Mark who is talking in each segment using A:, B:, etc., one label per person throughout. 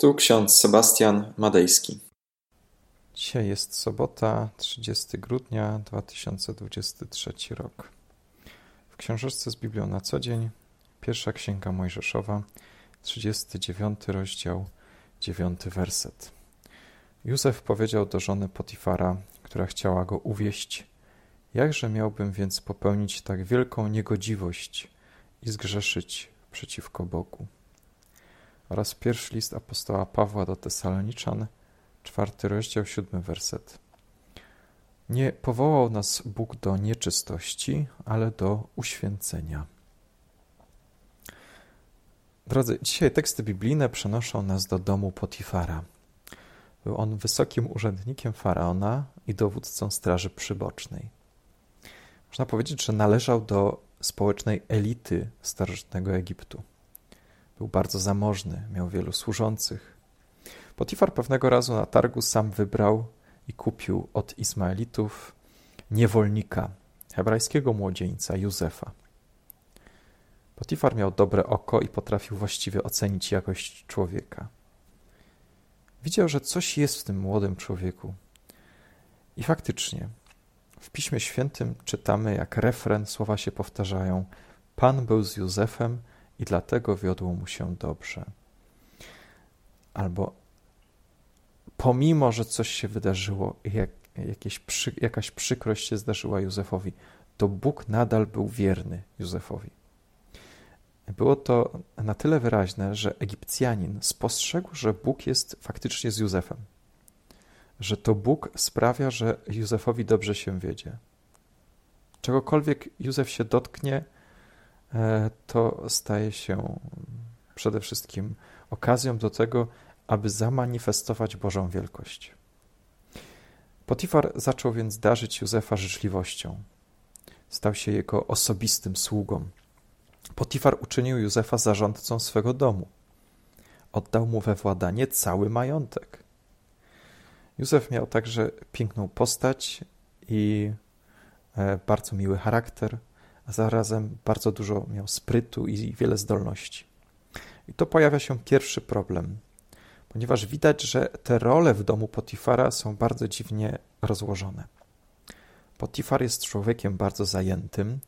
A: Tu ksiądz Sebastian Madejski.
B: Dzisiaj jest sobota, 30 grudnia 2023 rok. W książeczce z Biblią na co dzień, pierwsza księga Mojżeszowa, 39 rozdział, 9 werset. Józef powiedział do żony Potifara, która chciała go uwieść: Jakże miałbym więc popełnić tak wielką niegodziwość i zgrzeszyć przeciwko Bogu? Oraz pierwszy list apostoła Pawła do Tesaloniczan, czwarty rozdział, siódmy werset. Nie powołał nas Bóg do nieczystości, ale do uświęcenia. Drodzy, dzisiaj teksty biblijne przenoszą nas do domu Potifara. Był on wysokim urzędnikiem faraona i dowódcą straży przybocznej. Można powiedzieć, że należał do społecznej elity starożytnego Egiptu. Był bardzo zamożny, miał wielu służących. Potifar pewnego razu na targu sam wybrał i kupił od Ismaelitów niewolnika, hebrajskiego młodzieńca Józefa. Potifar miał dobre oko i potrafił właściwie ocenić jakość człowieka. Widział, że coś jest w tym młodym człowieku. I faktycznie, w Piśmie Świętym czytamy, jak refren słowa się powtarzają: Pan był z Józefem, i dlatego wiodło mu się dobrze. Albo pomimo, że coś się wydarzyło, jak, jakieś przy, jakaś przykrość się zdarzyła Józefowi, to Bóg nadal był wierny Józefowi. Było to na tyle wyraźne, że Egipcjanin spostrzegł, że Bóg jest faktycznie z Józefem. Że to Bóg sprawia, że Józefowi dobrze się wiedzie. Czegokolwiek Józef się dotknie, to staje się przede wszystkim okazją do tego, aby zamanifestować Bożą wielkość. Potifar zaczął więc darzyć Józefa życzliwością. Stał się jego osobistym sługą. Potifar uczynił Józefa zarządcą swego domu. Oddał mu we władanie cały majątek. Józef miał także piękną postać i e, bardzo miły charakter a zarazem bardzo dużo miał sprytu i wiele zdolności. I to pojawia się pierwszy problem, ponieważ widać, że te role w domu Potifara są bardzo dziwnie rozłożone. Potifar jest człowiekiem bardzo zajętym,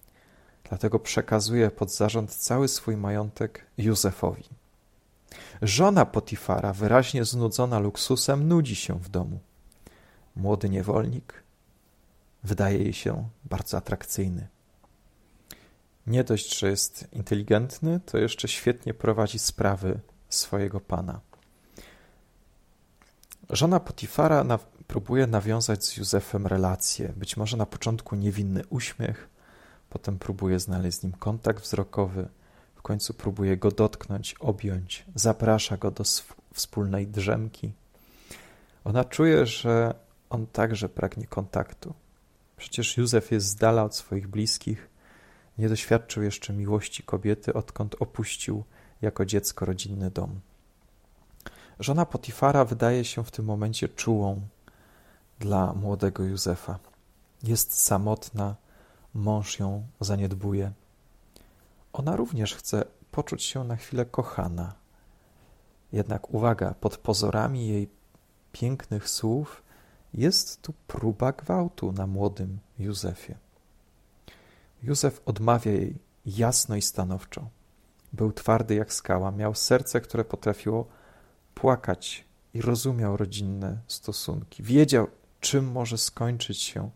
B: dlatego przekazuje pod zarząd cały swój majątek Józefowi. Żona Potifara, wyraźnie znudzona luksusem, nudzi się w domu. Młody niewolnik wydaje jej się bardzo atrakcyjny nie dość, że jest inteligentny, to jeszcze świetnie prowadzi sprawy swojego pana. Żona Potifara próbuje nawiązać z Józefem relację. Być może na początku niewinny uśmiech, potem próbuje znaleźć z nim kontakt wzrokowy, w końcu próbuje go dotknąć, objąć, zaprasza go do wspólnej drzemki. Ona czuje, że on także pragnie kontaktu. Przecież Józef jest z dala od swoich bliskich, nie doświadczył jeszcze miłości kobiety, odkąd opuścił jako dziecko rodzinny dom. Żona Potifara wydaje się w tym momencie czułą dla młodego Józefa. Jest samotna, mąż ją zaniedbuje. Ona również chce poczuć się na chwilę kochana. Jednak uwaga, pod pozorami jej pięknych słów jest tu próba gwałtu na młodym Józefie. Józef odmawia jej jasno i stanowczo. Był twardy jak skała, miał serce, które potrafiło płakać i rozumiał rodzinne stosunki. Wiedział, czym może skończyć się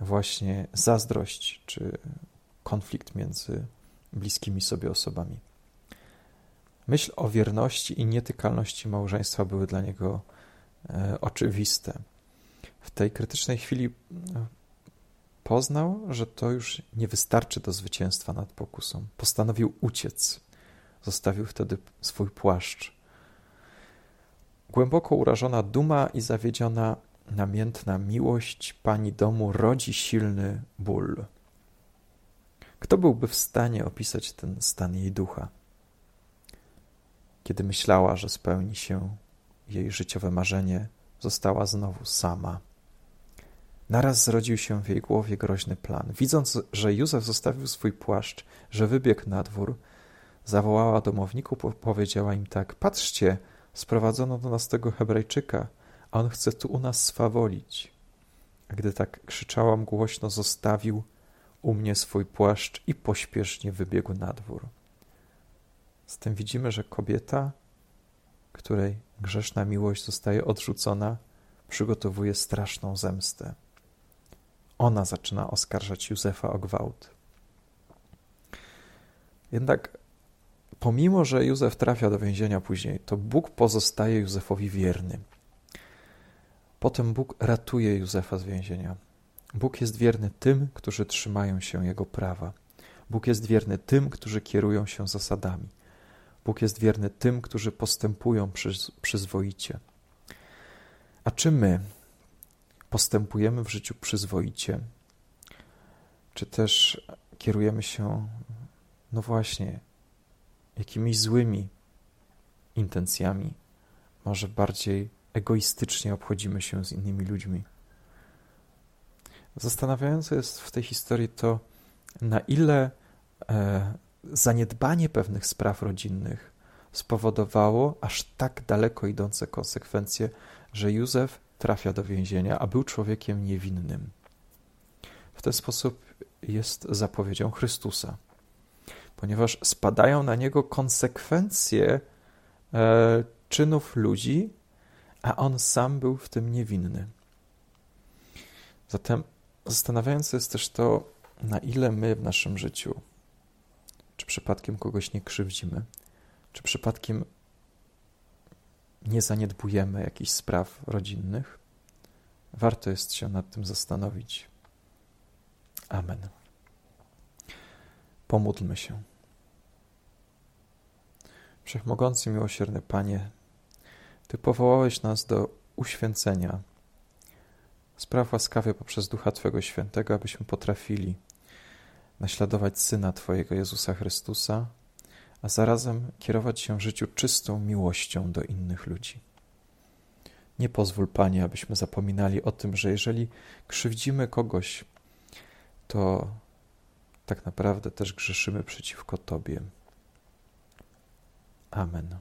B: właśnie zazdrość czy konflikt między bliskimi sobie osobami. Myśl o wierności i nietykalności małżeństwa były dla niego e, oczywiste. W tej krytycznej chwili Poznał, że to już nie wystarczy do zwycięstwa nad pokusą. Postanowił uciec. Zostawił wtedy swój płaszcz. Głęboko urażona duma i zawiedziona, namiętna miłość pani domu rodzi silny ból. Kto byłby w stanie opisać ten stan jej ducha? Kiedy myślała, że spełni się jej życiowe marzenie, została znowu sama. Naraz zrodził się w jej głowie groźny plan. Widząc, że Józef zostawił swój płaszcz, że wybiegł na dwór, zawołała domowników, powiedziała im tak: Patrzcie, Sprowadzono do nas tego Hebrajczyka, a on chce tu u nas swawolić. A gdy tak krzyczałam głośno, zostawił u mnie swój płaszcz i pośpiesznie wybiegł na dwór. Z tym widzimy, że kobieta, której grzeszna miłość zostaje odrzucona, przygotowuje straszną zemstę. Ona zaczyna oskarżać Józefa o gwałt. Jednak pomimo, że Józef trafia do więzienia później, to Bóg pozostaje Józefowi wierny. Potem Bóg ratuje Józefa z więzienia. Bóg jest wierny tym, którzy trzymają się Jego prawa. Bóg jest wierny tym, którzy kierują się zasadami. Bóg jest wierny tym, którzy postępują przyz przyzwoicie. A czy my postępujemy w życiu przyzwoicie? Czy też kierujemy się, no właśnie, jakimiś złymi intencjami? Może bardziej egoistycznie obchodzimy się z innymi ludźmi? Zastanawiające jest w tej historii to, na ile e, zaniedbanie pewnych spraw rodzinnych spowodowało aż tak daleko idące konsekwencje, że Józef trafia do więzienia, a był człowiekiem niewinnym. W ten sposób jest zapowiedzią Chrystusa, ponieważ spadają na niego konsekwencje e, czynów ludzi, a on sam był w tym niewinny. Zatem zastanawiające jest też to, na ile my w naszym życiu, czy przypadkiem kogoś nie krzywdzimy, czy przypadkiem nie zaniedbujemy jakichś spraw rodzinnych, warto jest się nad tym zastanowić. Amen. Pomódlmy się. Wszechmogący, miłosierny Panie, Ty powołałeś nas do uświęcenia. Spraw łaskawie poprzez Ducha Twego Świętego, abyśmy potrafili naśladować Syna Twojego Jezusa Chrystusa, a zarazem kierować się w życiu czystą miłością do innych ludzi. Nie pozwól, Panie, abyśmy zapominali o tym, że jeżeli krzywdzimy kogoś, to tak naprawdę też grzeszymy przeciwko Tobie. Amen.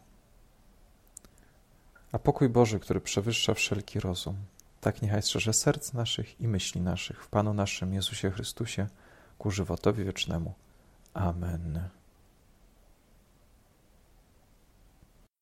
B: A pokój Boży, który przewyższa wszelki rozum, tak niechaj strzeże serc naszych i myśli naszych w Panu naszym Jezusie Chrystusie ku żywotowi wiecznemu. Amen.